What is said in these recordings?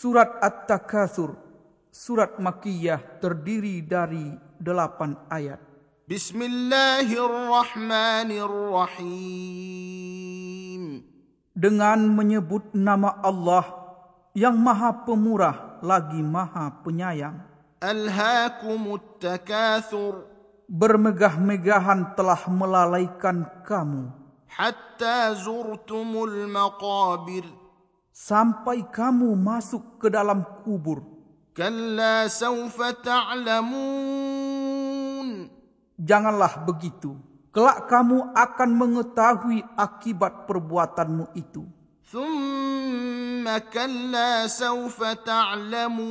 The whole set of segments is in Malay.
Surat At-Takatsur, surat Makkiyah terdiri dari delapan ayat. Bismillahirrahmanirrahim. Dengan menyebut nama Allah yang Maha Pemurah lagi Maha Penyayang. Alhaakumut takatsur Bermegah-megahan telah melalaikan kamu hatta zurtumul maqabir sampai kamu masuk ke dalam kubur. Kalla saufa ta'lamun. Janganlah begitu. Kelak kamu akan mengetahui akibat perbuatanmu itu. Thumma kalla saufa ta'lamun.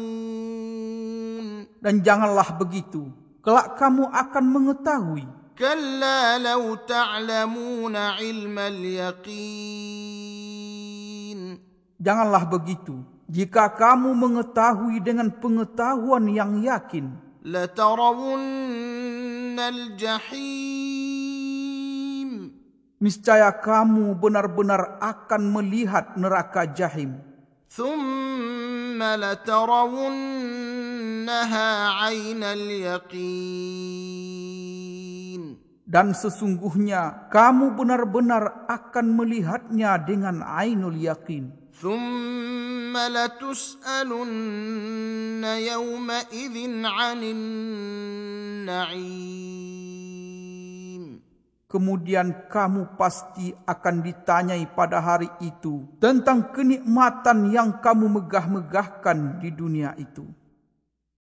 Dan janganlah begitu. Kelak kamu akan mengetahui. Kalla law ta'lamun ilmal yaqin. Janganlah begitu. Jika kamu mengetahui dengan pengetahuan yang yakin. Latarawunnal jahim. Niscaya kamu benar-benar akan melihat neraka jahim. Thumma latarawunnaha aynal yaqin Dan sesungguhnya kamu benar-benar akan melihatnya dengan ainul yakin. ثم لتسألن يومئذ عن النعيم Kemudian kamu pasti akan ditanyai pada hari itu tentang kenikmatan yang kamu megah-megahkan di dunia itu.